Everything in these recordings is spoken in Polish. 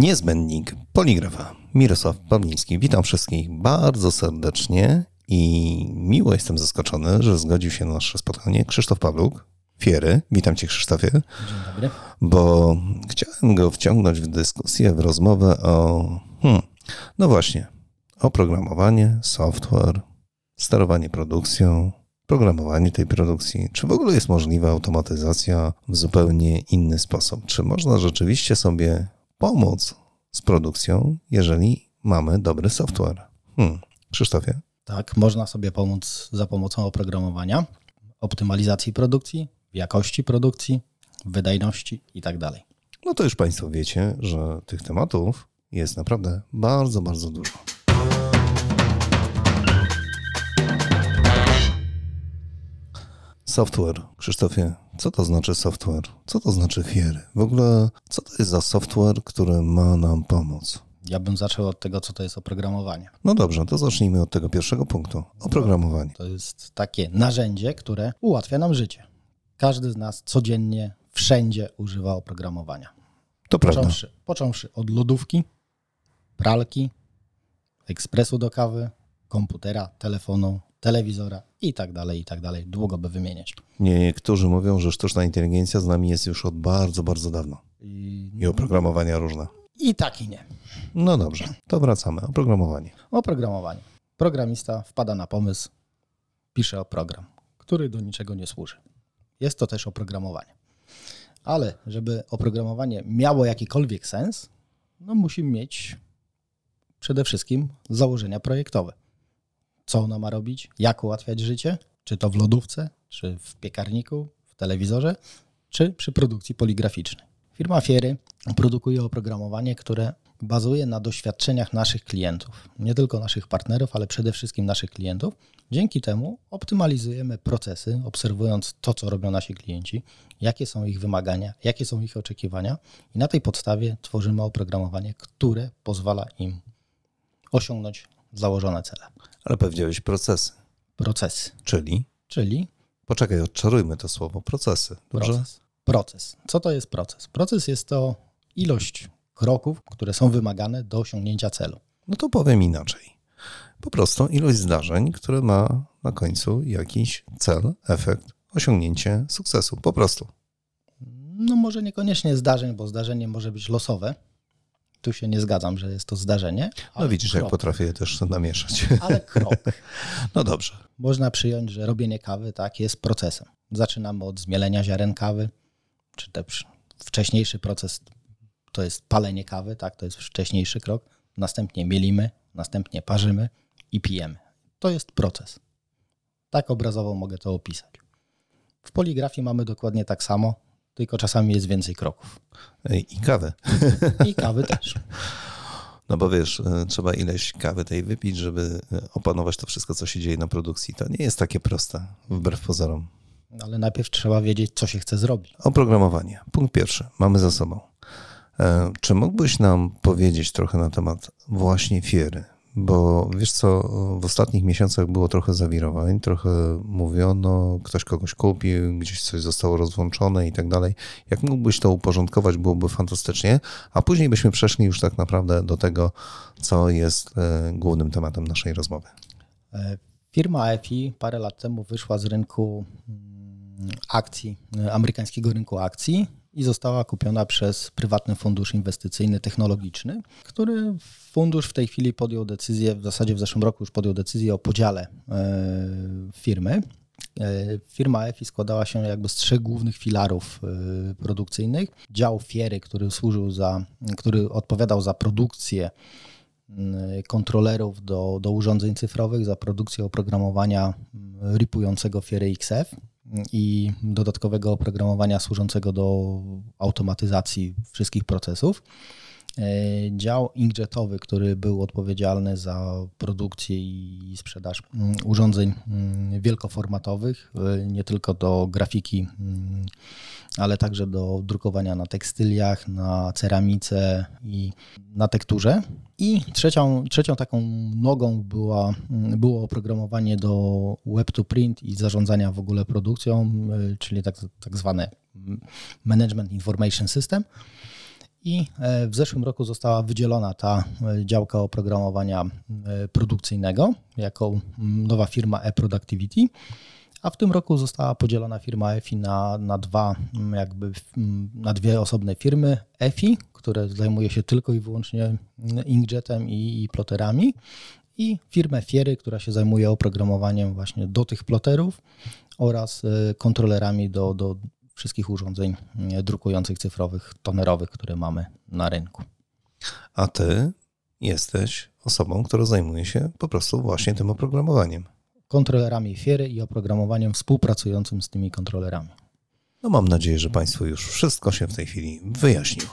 Niezbędnik Poligrafa. Mirosław Pawliński. Witam wszystkich bardzo serdecznie i miło jestem zaskoczony, że zgodził się na nasze spotkanie Krzysztof Pawluk, Fiery. Witam cię Krzysztofie. Dzień dobry. Bo chciałem go wciągnąć w dyskusję, w rozmowę o, hmm, no właśnie, oprogramowanie, software, sterowanie produkcją, programowanie tej produkcji. Czy w ogóle jest możliwa automatyzacja w zupełnie inny sposób? Czy można rzeczywiście sobie pomóc z produkcją, jeżeli mamy dobry software? Hmm. Krzysztofie? Tak, można sobie pomóc za pomocą oprogramowania, optymalizacji produkcji, jakości produkcji, wydajności itd. No to już Państwo wiecie, że tych tematów jest naprawdę bardzo, bardzo dużo. Software. Krzysztofie, co to znaczy software? Co to znaczy fiery? W ogóle, co to jest za software, który ma nam pomóc? Ja bym zaczął od tego, co to jest oprogramowanie. No dobrze, to zacznijmy od tego pierwszego punktu. Oprogramowanie. To jest takie narzędzie, które ułatwia nam życie. Każdy z nas codziennie, wszędzie używa oprogramowania. To prawda. Począwszy, począwszy od lodówki, pralki, ekspresu do kawy, komputera, telefonu, telewizora i tak dalej, i tak dalej. Długo by wymieniać. Niektórzy mówią, że sztuczna inteligencja z nami jest już od bardzo, bardzo dawno. I, I oprogramowania różne. I tak i nie. No dobrze, to wracamy. Oprogramowanie. Oprogramowanie. Programista wpada na pomysł, pisze o program, który do niczego nie służy. Jest to też oprogramowanie. Ale żeby oprogramowanie miało jakikolwiek sens, no musi mieć przede wszystkim założenia projektowe. Co ono ma robić, jak ułatwiać życie, czy to w lodówce, czy w piekarniku, w telewizorze, czy przy produkcji poligraficznej. Firma Fiery produkuje oprogramowanie, które bazuje na doświadczeniach naszych klientów, nie tylko naszych partnerów, ale przede wszystkim naszych klientów. Dzięki temu optymalizujemy procesy, obserwując to, co robią nasi klienci, jakie są ich wymagania, jakie są ich oczekiwania, i na tej podstawie tworzymy oprogramowanie, które pozwala im osiągnąć założone cele. Ale powiedziałeś procesy, Procesy, czyli czyli Poczekaj, odczarujmy to słowo procesy. Dobrze? proces. Proces. Co to jest proces? Proces jest to ilość kroków, które są wymagane do osiągnięcia celu. No to powiem inaczej. Po prostu ilość zdarzeń, które ma na końcu jakiś cel, efekt, osiągnięcie sukcesu. Po prostu. No może niekoniecznie zdarzeń, bo zdarzenie może być losowe. Tu się nie zgadzam, że jest to zdarzenie. No widzisz, jak krok, potrafię je też namieszać. Ale krok. No dobrze. Można przyjąć, że robienie kawy tak jest procesem. Zaczynamy od zmielenia ziaren kawy, czy też wcześniejszy proces to jest palenie kawy, tak, to jest wcześniejszy krok. Następnie mielimy, następnie parzymy i pijemy. To jest proces. Tak obrazowo mogę to opisać. W poligrafii mamy dokładnie tak samo, tylko czasami jest więcej kroków. I kawę. I kawy też. No bo wiesz, e, trzeba ileś kawy tej wypić, żeby e, opanować to wszystko, co się dzieje na produkcji. To nie jest takie proste, wbrew pozorom. Ale najpierw trzeba wiedzieć, co się chce zrobić. Oprogramowanie. Punkt pierwszy. Mamy za sobą. E, Czy mógłbyś nam powiedzieć trochę na temat właśnie fiery? Bo wiesz co, w ostatnich miesiącach było trochę zawirowań, trochę mówiono, ktoś kogoś kupił, gdzieś coś zostało rozłączone i tak dalej. Jak mógłbyś to uporządkować, byłoby fantastycznie, a później byśmy przeszli już tak naprawdę do tego, co jest e, głównym tematem naszej rozmowy. E, Firma EFI parę lat temu wyszła z rynku mm, akcji, e, amerykańskiego rynku akcji i została kupiona przez prywatny fundusz inwestycyjny technologiczny, który fundusz w tej chwili podjął decyzję, w zasadzie w zeszłym roku już podjął decyzję o podziale e, firmy. E, Firma EFI składała się jakby z trzech głównych filarów e, produkcyjnych. Dział fiery, który służył za, który odpowiadał za produkcję kontrolerów do, do urządzeń cyfrowych, za produkcję oprogramowania ripującego fiery XF i dodatkowego oprogramowania służącego do automatyzacji wszystkich procesów. E, Dział inkjetowy, który był odpowiedzialny za produkcję i sprzedaż mm, urządzeń mm, wielkoformatowych, e, nie tylko do grafiki, mm, ale także do drukowania na tekstyliach, na ceramice i na tekturze. I trzecią, trzecią taką nogą była, było oprogramowanie do web to print i zarządzania w ogóle produkcją, y, czyli tak, tak zwane Management Information System. I e, w zeszłym roku została wydzielona ta e, działka oprogramowania e, produkcyjnego jako nowa firma eProductivity, a w tym roku została podzielona firma EFI na, na, dwa, jakby, na dwie osobne firmy. EFI, które zajmuje się tylko i wyłącznie inkjetem i, i ploterami i firmę Fiery, która się zajmuje oprogramowaniem właśnie do tych ploterów oraz kontrolerami do, do wszystkich urządzeń drukujących cyfrowych, tonerowych, które mamy na rynku. A ty jesteś osobą, która zajmuje się po prostu właśnie tym oprogramowaniem. Kontrolerami Fiery i oprogramowaniem współpracującym z tymi kontrolerami. No mam nadzieję, że Państwu już wszystko się w tej chwili wyjaśniło.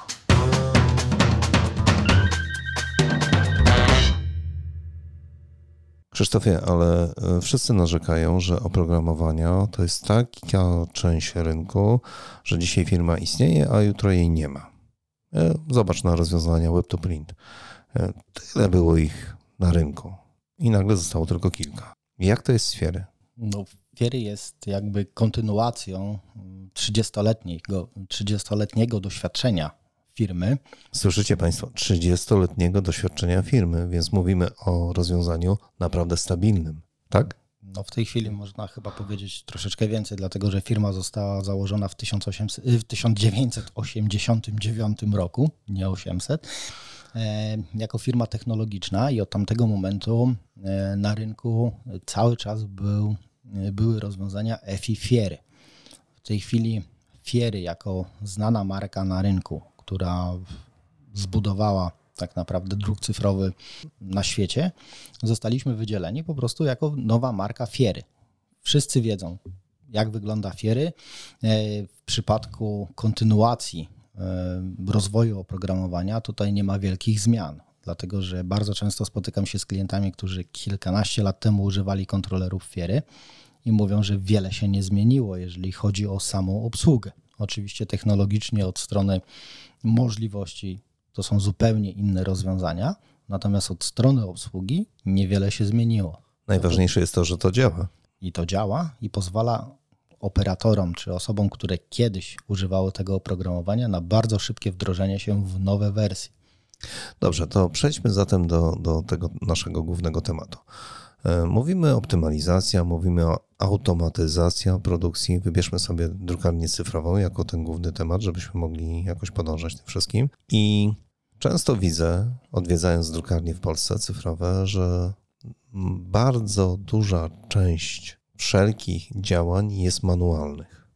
Krzysztofie, ale e, wszyscy narzekają, że oprogramowania to jest taka część rynku, że dzisiaj firma istnieje, a jutro jej nie ma. E, zobacz na rozwiązania web to print. E, tyle było ich na rynku i nagle zostało tylko kilka. Jak to jest z Fiery? No, Fiery jest jakby kontynuacją 30-letniego, 30-letniego doświadczenia firmy. Słyszycie Państwo, 30-letniego doświadczenia firmy, więc mówimy o rozwiązaniu naprawdę stabilnym, tak? No w tej chwili można chyba powiedzieć troszeczkę więcej, dlatego że firma została założona w, 1800, w 1989 roku, nie 800, e, jako firma technologiczna i od tamtego momentu e, na rynku cały czas był, e, były rozwiązania EFI Fiery. W tej chwili Fiery jako znana marka na rynku, która zbudowała tak naprawdę druk cyfrowy na świecie, zostaliśmy wydzieleni po prostu jako nowa marka Fiery. Wszyscy wiedzą, jak wygląda Fiery. E, w przypadku kontynuacji e, rozwoju oprogramowania tutaj nie ma wielkich zmian, dlatego że bardzo często spotykam się z klientami, którzy kilkanaście lat temu używali kontrolerów Fiery i mówią, że wiele się nie zmieniło, jeżeli chodzi o samą obsługę. Oczywiście technologicznie od strony możliwości to są zupełnie inne rozwiązania, natomiast od strony obsługi niewiele się zmieniło. Najważniejsze jest to, że to działa. I to działa i pozwala operatorom czy osobom, które kiedyś używały tego oprogramowania, na bardzo szybkie wdrożenie się w nowe wersje. Dobrze, to przejdźmy zatem do, do tego naszego głównego tematu. E, mówimy optymalizacja, mówimy o automatyzacja produkcji. Wybierzmy sobie drukarnię cyfrową jako ten główny temat, żebyśmy mogli jakoś podążać tym wszystkim. I często widzę, odwiedzając drukarnie w Polsce cyfrowe, że bardzo duża część wszelkich działań jest manualnych.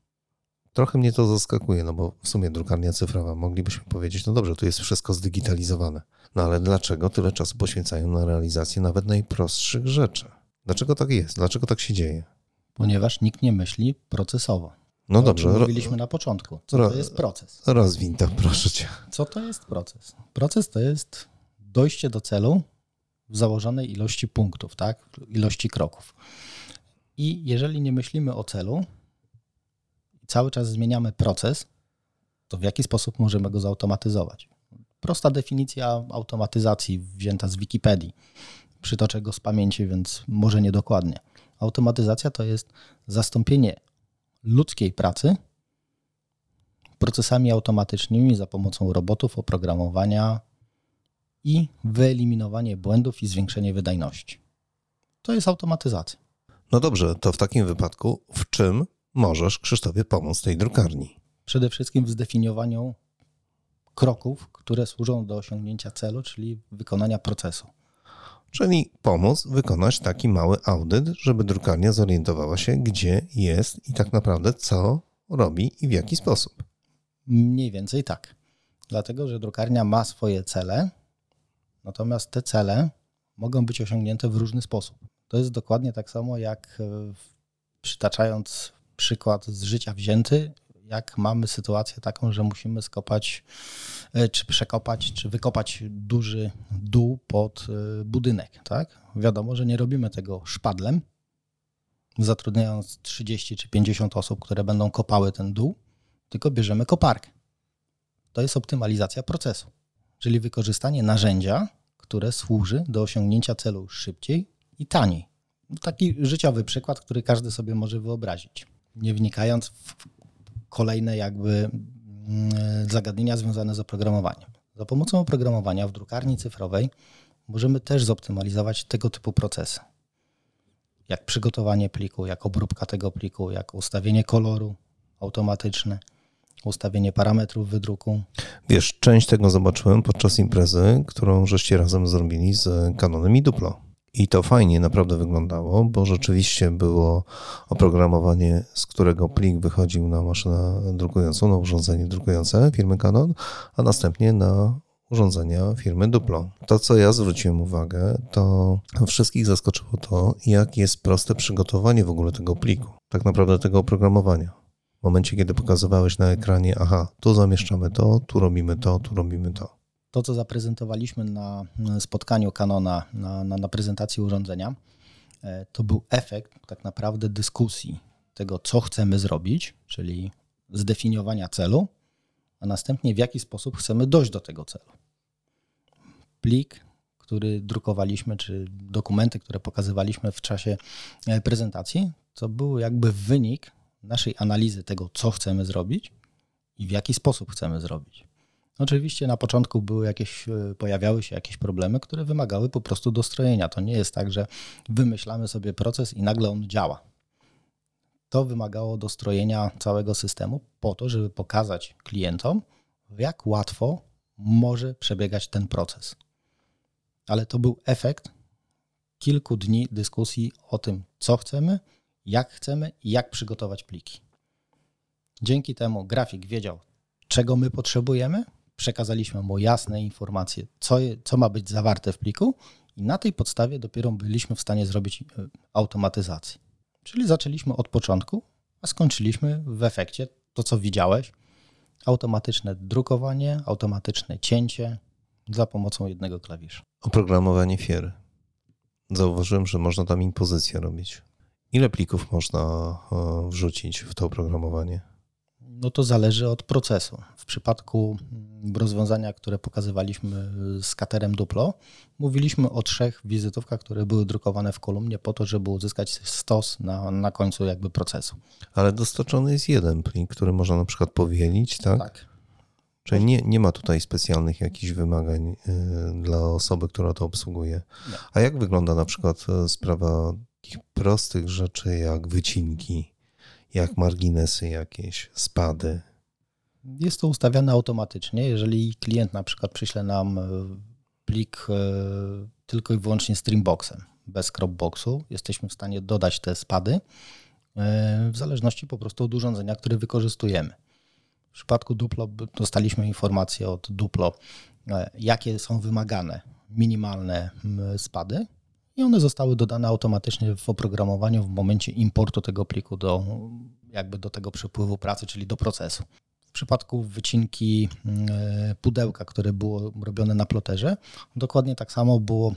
Trochę mnie to zaskakuje, no bo w sumie drukarnia cyfrowa, moglibyśmy powiedzieć, no dobrze, tu jest wszystko zdigitalizowane. No ale dlaczego tyle czasu poświęcają na realizację nawet najprostszych rzeczy? Dlaczego tak jest? Dlaczego tak się dzieje? Ponieważ nikt nie myśli procesowo. No to, dobrze. Mówiliśmy na początku. Co to jest proces? Rozwin to, proszę cię. Co to jest proces? Proces to jest dojście do celu w założonej ilości punktów, tak? Ilości kroków. I jeżeli nie myślimy o celu i cały czas zmieniamy proces, to w jaki sposób możemy go zautomatyzować? Prosta definicja automatyzacji wzięta z Wikipedii. Przytoczę go z pamięci, więc może niedokładnie. Automatyzacja to jest zastąpienie ludzkiej pracy procesami automatycznymi za pomocą robotów, oprogramowania i wyeliminowanie błędów i zwiększenie wydajności. To jest automatyzacja. No dobrze, to w takim wypadku w czym możesz, Krzysztofie, pomóc tej drukarni? Przede wszystkim w zdefiniowaniu kroków, które służą do osiągnięcia celu, czyli wykonania procesu. Czyli pomóc wykonać taki mały audyt, żeby drukarnia zorientowała się, gdzie jest i tak naprawdę co robi i w jaki sposób. Mniej więcej tak. Dlatego, że drukarnia ma swoje cele, natomiast te cele mogą być osiągnięte w różny sposób. To jest dokładnie tak samo, jak e, przytaczając przykład z życia wzięty, jak mamy sytuację taką, że musimy skopać, e, czy przekopać, czy wykopać duży dół pod e, budynek, tak? Wiadomo, że nie robimy tego szpadlem, zatrudniając 30 czy 50 osób, które będą kopały ten dół, tylko bierzemy koparkę. To jest optymalizacja procesu, czyli wykorzystanie narzędzia, które służy do osiągnięcia celu szybciej i taniej. Taki życiowy przykład, który każdy sobie może wyobrazić. Nie wnikając w kolejne jakby mm, zagadnienia związane z oprogramowaniem. Za pomocą oprogramowania w drukarni cyfrowej możemy też zoptymalizować tego typu procesy. Jak przygotowanie pliku, jak obróbka tego pliku, jak ustawienie koloru automatyczne, ustawienie parametrów wydruku. Wiesz, część tego zobaczyłem podczas imprezy, którą żeście razem zrobili z Canonem i Duplo. I to fajnie naprawdę wyglądało, bo rzeczywiście było oprogramowanie, z którego plik wychodził na maszynę drukującą, na urządzenie drukujące firmy Canon, a następnie na urządzenia firmy Duplo. To, co ja zwróciłem uwagę, to wszystkich zaskoczyło to, jak jest proste przygotowanie w ogóle tego pliku, tak naprawdę tego oprogramowania. W momencie, kiedy pokazywałeś na ekranie, aha, tu zamieszczamy to, tu robimy to, tu robimy to. To, co zaprezentowaliśmy na spotkaniu Canona, na, na, na prezentacji urządzenia, e, to był efekt tak naprawdę dyskusji tego, co chcemy zrobić, czyli zdefiniowania celu, a następnie w jaki sposób chcemy dojść do tego celu. Plik, który drukowaliśmy, czy dokumenty, które pokazywaliśmy w czasie e, prezentacji, to był jakby wynik naszej analizy tego, co chcemy zrobić i w jaki sposób chcemy zrobić. Oczywiście na początku były jakieś, e, pojawiały się jakieś problemy, które wymagały po prostu dostrojenia. To nie jest tak, że wymyślamy sobie proces i nagle on działa. To wymagało dostrojenia całego systemu po to, żeby pokazać klientom, jak łatwo może przebiegać ten proces. Ale to był efekt kilku dni dyskusji o tym, co chcemy, jak chcemy i jak przygotować pliki. Dzięki temu grafik wiedział, czego my potrzebujemy, przekazaliśmy mu jasne informacje, co, co ma być zawarte w pliku, i na tej podstawie dopiero byliśmy w stanie zrobić e, automatyzację. Czyli zaczęliśmy od początku, a skończyliśmy w efekcie to, co widziałeś. Automatyczne drukowanie, automatyczne cięcie za pomocą jednego klawisza. Oprogramowanie fiery. Zauważyłem, że można tam impozycję robić. Ile plików można e, wrzucić w to oprogramowanie? No to zależy od procesu. W przypadku rozwiązania, które pokazywaliśmy z katerem Duplo, mówiliśmy o trzech wizytówkach, które były drukowane w kolumnie po to, żeby uzyskać stos na, na końcu jakby procesu. Ale dostarczony jest jeden plik, który można na przykład powielić, tak? Tak. Czyli nie, nie ma tutaj specjalnych jakichś wymagań y, dla osoby, która to obsługuje. Nie. A jak wygląda na przykład y, sprawa takich prostych rzeczy jak wycinki, jak marginesy jakieś, spady? Jest to ustawiane automatycznie. Jeżeli klient na przykład przyśle nam e, plik e, tylko i wyłącznie streamboxem, bez cropboxu, jesteśmy w stanie dodać te spady e, w zależności po prostu od urządzenia, które wykorzystujemy. W przypadku Duplo dostaliśmy informację od Duplo, jakie są wymagane minimalne spady i one zostały dodane automatycznie w oprogramowaniu w momencie importu tego pliku do, jakby do tego przepływu pracy, czyli do procesu. W przypadku wycinki e, pudełka, które było robione na ploterze, dokładnie tak samo było e,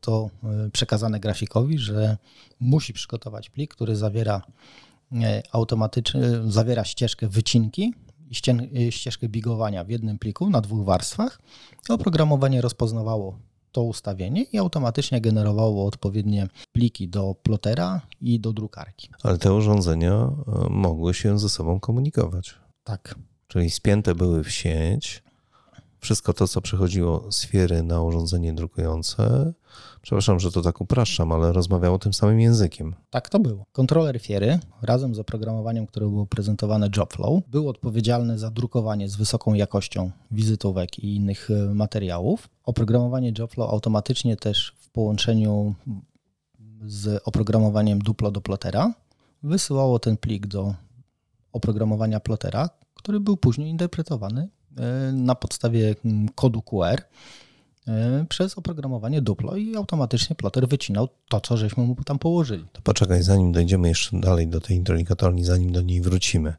to e, przekazane grafikowi, że musi przygotować plik, który zawiera automatycznie, zawiera ścieżkę wycinki i ścieżkę bigowania w jednym pliku na dwóch warstwach. Oprogramowanie rozpoznawało to ustawienie i automatycznie generowało odpowiednie pliki do plotera i do drukarki. Ale te urządzenia e, mogły się ze sobą komunikować. Tak. Czyli spięte były w sieć. Wszystko to, co przechodziło z fiery na urządzenie drukujące, przepraszam, że to tak upraszczam, ale rozmawiało tym samym językiem. Tak to było. Kontroler fiery razem z oprogramowaniem, które było prezentowane JobFlow, był odpowiedzialny za drukowanie z wysoką jakością wizytówek i innych e, materiałów. Oprogramowanie JobFlow automatycznie też w połączeniu z oprogramowaniem Duplo do plotera wysyłało ten plik do oprogramowania plotera, który był później interpretowany na podstawie mm, kodu QR e, przez oprogramowanie Duplo i automatycznie ploter wycinał to, co żeśmy mu tam położyli. To poczekaj, zanim dojdziemy jeszcze dalej do tej interlikatorni, zanim do niej wrócimy,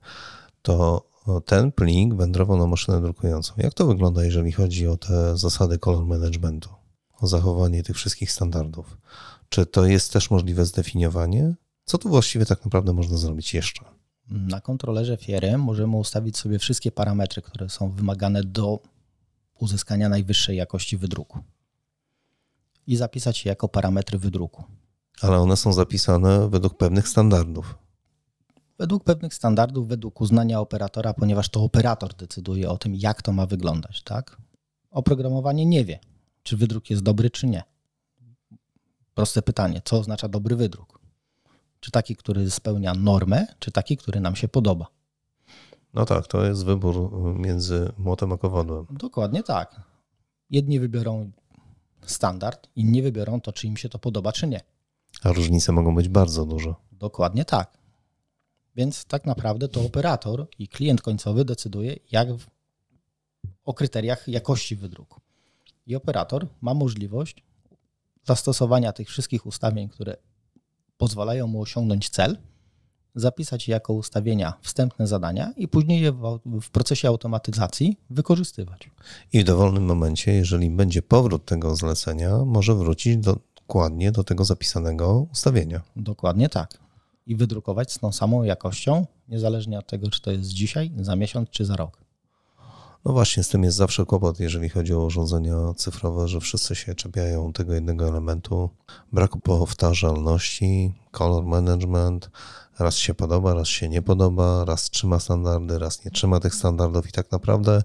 to ten plik wędrował na maszynę drukującą. Jak to wygląda, jeżeli chodzi o te zasady color managementu, o zachowanie tych wszystkich standardów? Czy to jest też możliwe zdefiniowanie? Co tu właściwie tak naprawdę można zrobić jeszcze? Na kontrolerze Fiery możemy ustawić sobie wszystkie parametry, które są wymagane do uzyskania najwyższej jakości wydruku i zapisać je jako parametry wydruku. Ale one są zapisane według pewnych standardów. według pewnych standardów, według uznania operatora, ponieważ to operator decyduje o tym, jak to ma wyglądać, tak? Oprogramowanie nie wie, czy wydruk jest dobry, czy nie. Proste pytanie, co oznacza dobry wydruk? Czy taki, który spełnia normę, czy taki, który nam się podoba? No tak, to jest wybór między młotem a kowadłem. Dokładnie tak. Jedni wybiorą standard, inni wybiorą to, czy im się to podoba, czy nie. A różnice mogą być bardzo duże. Dokładnie tak. Więc tak naprawdę to operator i klient końcowy decyduje jak w, o kryteriach jakości wydruku. I operator ma możliwość zastosowania tych wszystkich ustawień, które pozwalają mu osiągnąć cel, zapisać jako ustawienia wstępne zadania i później je w, w procesie automatyzacji wykorzystywać. I w dowolnym momencie, jeżeli będzie powrót tego zlecenia, może wrócić do, dokładnie do tego zapisanego ustawienia. Dokładnie tak. I wydrukować z tą samą jakością, niezależnie od tego, czy to jest dzisiaj, za miesiąc, czy za rok. No właśnie, z tym jest zawsze kłopot, jeżeli chodzi o urządzenia cyfrowe, że wszyscy się czepiają tego jednego elementu, braku powtarzalności, color management, raz się podoba, raz się nie podoba, raz trzyma standardy, raz nie trzyma tych standardów i tak naprawdę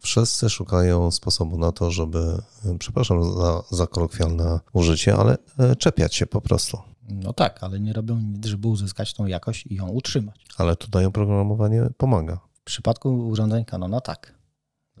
wszyscy szukają sposobu na to, żeby, przepraszam za, za kolokwialne użycie, ale e, czepiać się po prostu. No tak, ale nie robią nic, żeby uzyskać tą jakość i ją utrzymać. Ale tutaj oprogramowanie pomaga. W przypadku urządzeń Canona tak,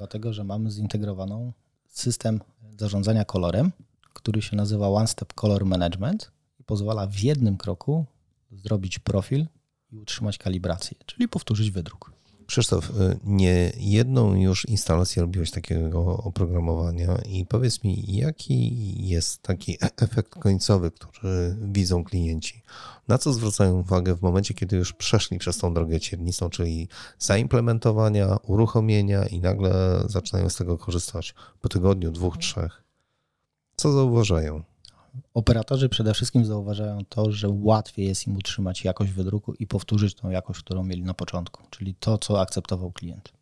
dlatego że mamy zintegrowaną system zarządzania kolorem, który się nazywa One Step Color Management i pozwala w jednym kroku zrobić profil i utrzymać kalibrację, czyli powtórzyć wydruk. Krzysztof, y, nie jedną już instalację robiłeś takiego oprogramowania i powiedz mi, jaki jest taki efekt końcowy, który widzą klienci? Na co zwracają uwagę w momencie, kiedy już przeszli przez tą drogę ciernicą, czyli zaimplementowania, uruchomienia i nagle zaczynają z tego korzystać po tygodniu, dwóch, trzech? Co zauważają? Operatorzy przede wszystkim zauważają to, że łatwiej jest im utrzymać jakość wydruku i powtórzyć tą jakość, którą mieli na początku, czyli to, co akceptował klient.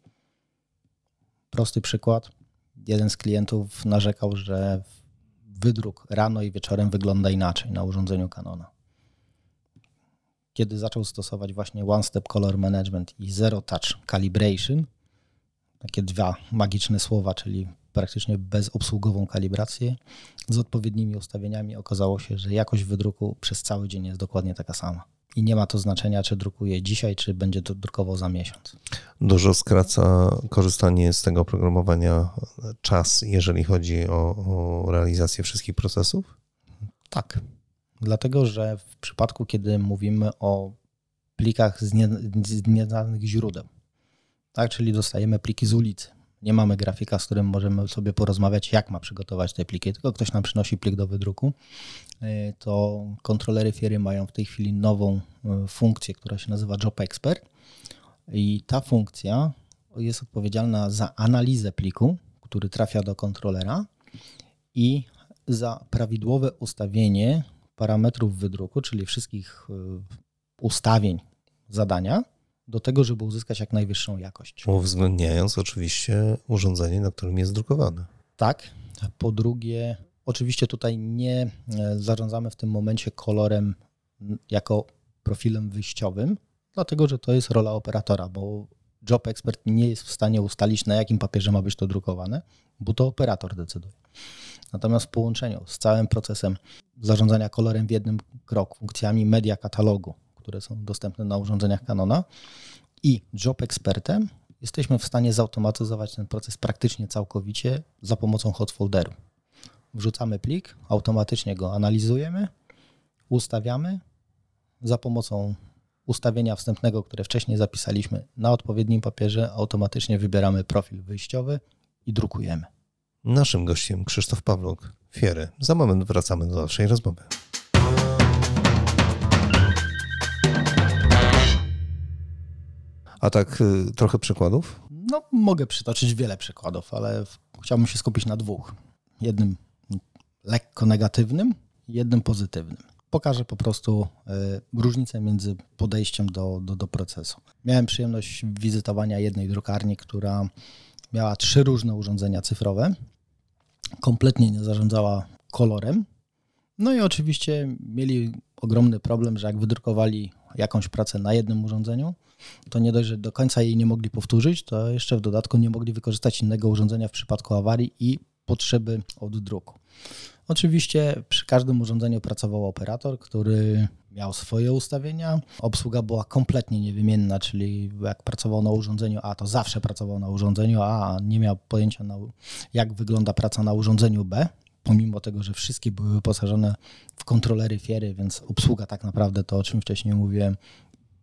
Prosty przykład. Jeden z klientów narzekał, że wydruk rano i wieczorem wygląda inaczej na urządzeniu Canona. Kiedy zaczął stosować właśnie One Step Color Management i Zero Touch Calibration, takie dwa magiczne słowa, czyli praktycznie bezobsługową kalibrację z odpowiednimi ustawieniami, okazało się, że jakość wydruku przez cały dzień jest dokładnie taka sama. I nie ma to znaczenia, czy drukuje dzisiaj, czy będzie to drukował za miesiąc. Dużo skraca korzystanie z tego oprogramowania czas, jeżeli chodzi o, o realizację wszystkich procesów? Tak. Dlatego, że w przypadku, kiedy mówimy o plikach z, nie, z nieznanych źródeł, tak, czyli dostajemy pliki z ulicy, nie mamy grafika, z którym możemy sobie porozmawiać, jak ma przygotować te pliki, tylko ktoś nam przynosi plik do wydruku. E, to kontrolery firmy mają w tej chwili nową e, funkcję, która się nazywa Job Expert. I ta funkcja jest odpowiedzialna za analizę pliku, który trafia do kontrolera i za prawidłowe ustawienie parametrów wydruku, czyli wszystkich e, ustawień zadania do tego, żeby uzyskać jak najwyższą jakość. Uwzględniając oczywiście urządzenie, na którym jest drukowane. Tak. Po drugie, oczywiście tutaj nie e, zarządzamy w tym momencie kolorem jako profilem wyjściowym, dlatego że to jest rola operatora, bo job expert nie jest w stanie ustalić, na jakim papierze ma być to drukowane, bo to operator decyduje. Natomiast w połączeniu z całym procesem zarządzania kolorem w jednym kroku, funkcjami media katalogu, które są dostępne na urządzeniach Canona i Job Expertem jesteśmy w stanie zautomatyzować ten proces praktycznie całkowicie za pomocą hot folderu. Wrzucamy plik, automatycznie go analizujemy, ustawiamy za pomocą ustawienia wstępnego, które wcześniej zapisaliśmy na odpowiednim papierze, automatycznie wybieramy profil wyjściowy i drukujemy. Naszym gościem Krzysztof Pawluk, Fiery. Za moment wracamy do naszej rozmowy. A tak y, trochę przykładów? No, mogę przytoczyć wiele przykładów, ale chciałbym się skupić na dwóch. Jednym lekko negatywnym, jednym pozytywnym. Pokażę po prostu y, różnicę między podejściem do, do, do procesu. Miałem przyjemność wizytowania jednej drukarni, która miała trzy różne urządzenia cyfrowe, kompletnie nie zarządzała kolorem. No i oczywiście mieli ogromny problem, że jak wydrukowali jakąś pracę na jednym urządzeniu, to nie dość, że do końca jej nie mogli powtórzyć, to jeszcze w dodatku nie mogli wykorzystać innego urządzenia w przypadku awarii i potrzeby od druku. Oczywiście przy każdym urządzeniu pracował operator, który miał swoje ustawienia. Obsługa była kompletnie niewymienna, czyli jak pracował na urządzeniu A, to zawsze pracował na urządzeniu A, a nie miał pojęcia, na, jak wygląda praca na urządzeniu B. Pomimo tego, że wszystkie były wyposażone w kontrolery fiery, więc obsługa tak naprawdę, to o czym wcześniej mówiłem,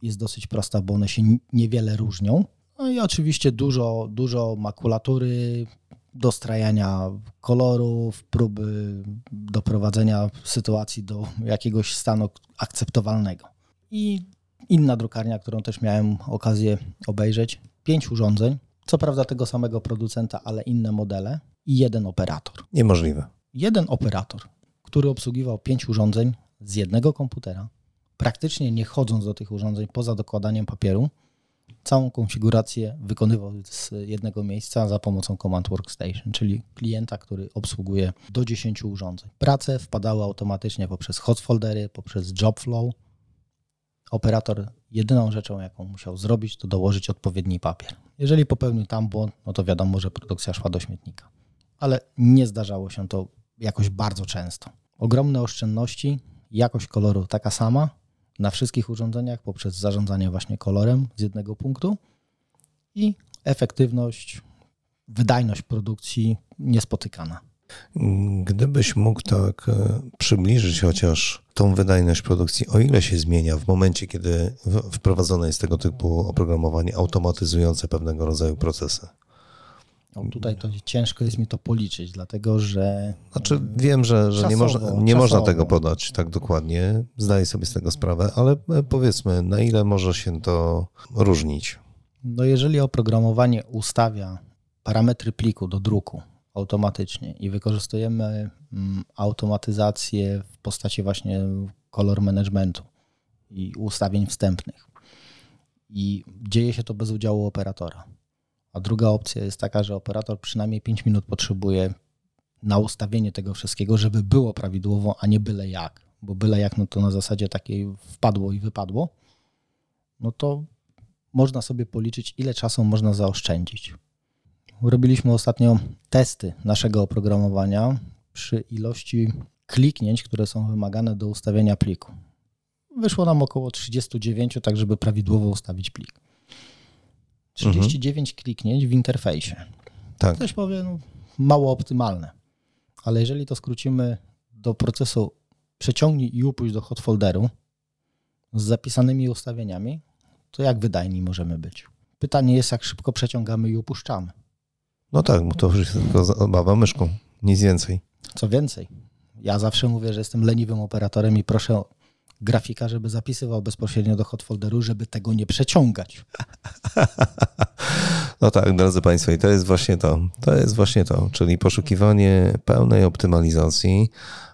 jest dosyć prosta, bo one się niewiele różnią. No i oczywiście dużo, dużo makulatury, dostrajania kolorów, próby doprowadzenia sytuacji do jakiegoś stanu akceptowalnego. I inna drukarnia, którą też miałem okazję obejrzeć, pięć urządzeń, co prawda tego samego producenta, ale inne modele i jeden operator. Niemożliwe. Jeden operator, który obsługiwał pięć urządzeń z jednego komputera, praktycznie nie chodząc do tych urządzeń poza dokładaniem papieru, całą konfigurację wykonywał z jednego miejsca za pomocą Command Workstation, czyli klienta, który obsługuje do 10 urządzeń. Prace wpadały automatycznie poprzez hotfoldery, poprzez Jobflow. Operator jedyną rzeczą, jaką musiał zrobić, to dołożyć odpowiedni papier. Jeżeli popełnił tam błąd, no to wiadomo, że produkcja szła do śmietnika. Ale nie zdarzało się to jakoś bardzo często. Ogromne oszczędności, jakość koloru taka sama, na wszystkich urządzeniach poprzez zarządzanie właśnie kolorem z jednego punktu i efektywność, wydajność produkcji niespotykana. Gdybyś mógł tak e, przybliżyć chociaż tą wydajność produkcji, o ile się zmienia w momencie, kiedy wprowadzone jest tego typu oprogramowanie automatyzujące pewnego rodzaju procesy? No tutaj to ciężko jest mi to policzyć, dlatego że. Znaczy, wiem, że, że czasowo, nie, można, nie można tego podać tak dokładnie, zdaję sobie z tego sprawę, ale e, powiedzmy, na ile może się to różnić? No, jeżeli oprogramowanie ustawia parametry pliku do druku automatycznie i wykorzystujemy mm, automatyzację w postaci właśnie kolor managementu i ustawień wstępnych, i dzieje się to bez udziału operatora a druga opcja jest taka, że operator przynajmniej 5 minut potrzebuje na ustawienie tego wszystkiego, żeby było prawidłowo, a nie byle jak. Bo byle jak, no to na zasadzie takiej wpadło i wypadło, no to można sobie policzyć, ile czasu można zaoszczędzić. Robiliśmy ostatnio testy naszego oprogramowania przy ilości kliknięć, które są wymagane do ustawienia pliku. Wyszło nam około 39, tak żeby prawidłowo ustawić plik. 39 mhm. kliknięć w interfejsie. Tak. Ktoś powie, no, mało optymalne. Ale jeżeli to skrócimy do procesu przeciągnij i upuść do hot folderu z zapisanymi ustawieniami, to jak wydajni możemy być? Pytanie jest, jak szybko przeciągamy i upuszczamy. No tak, bo to już jest tylko zabawa myszką, nic więcej. Co więcej, ja zawsze mówię, że jestem leniwym operatorem i proszę grafika, żeby zapisywał bezpośrednio do hot folderu, żeby tego nie przeciągać. No tak, drodzy Państwo, i to jest właśnie to. To jest właśnie to, czyli poszukiwanie pełnej optymalizacji,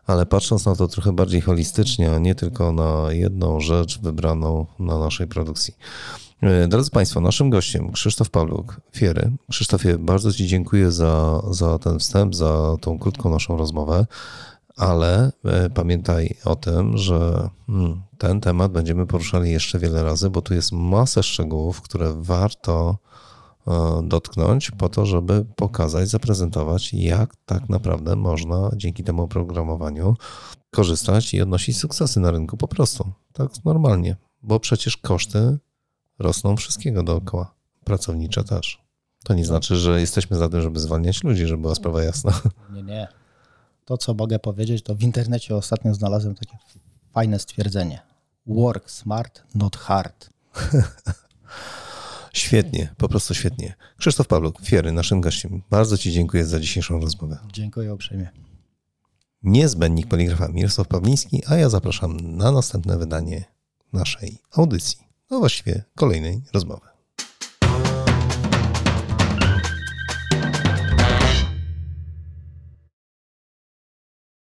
ale patrząc na to trochę bardziej holistycznie, a nie tylko na jedną rzecz wybraną na naszej produkcji. E, drodzy Państwo, naszym gościem Krzysztof Pawluk, Fiery. Krzysztofie, bardzo Ci dziękuję za, za ten wstęp, za tą krótką naszą rozmowę ale e, pamiętaj o tym, że hmm, ten temat będziemy poruszali jeszcze wiele razy, bo tu jest masę szczegółów, które warto e, dotknąć po to, żeby pokazać, zaprezentować, jak tak naprawdę można dzięki temu oprogramowaniu korzystać i odnosić sukcesy na rynku po prostu. Tak normalnie, bo przecież koszty rosną wszystkiego dookoła, pracownicze też. To nie znaczy, że jesteśmy za tym, żeby zwalniać ludzi, żeby była sprawa jasna. Nie, nie to, co mogę powiedzieć, to w internecie ostatnio znalazłem takie fajne stwierdzenie. Work smart, not hard. Świetnie, po prostu świetnie. Krzysztof Pawluk, Fiery, naszym gościem. Bardzo Ci dziękuję za dzisiejszą rozmowę. Dziękuję uprzejmie. Niezbędnik poligrafa Mirosław Pawliński, a ja zapraszam na następne wydanie naszej audycji, no właściwie kolejnej rozmowy.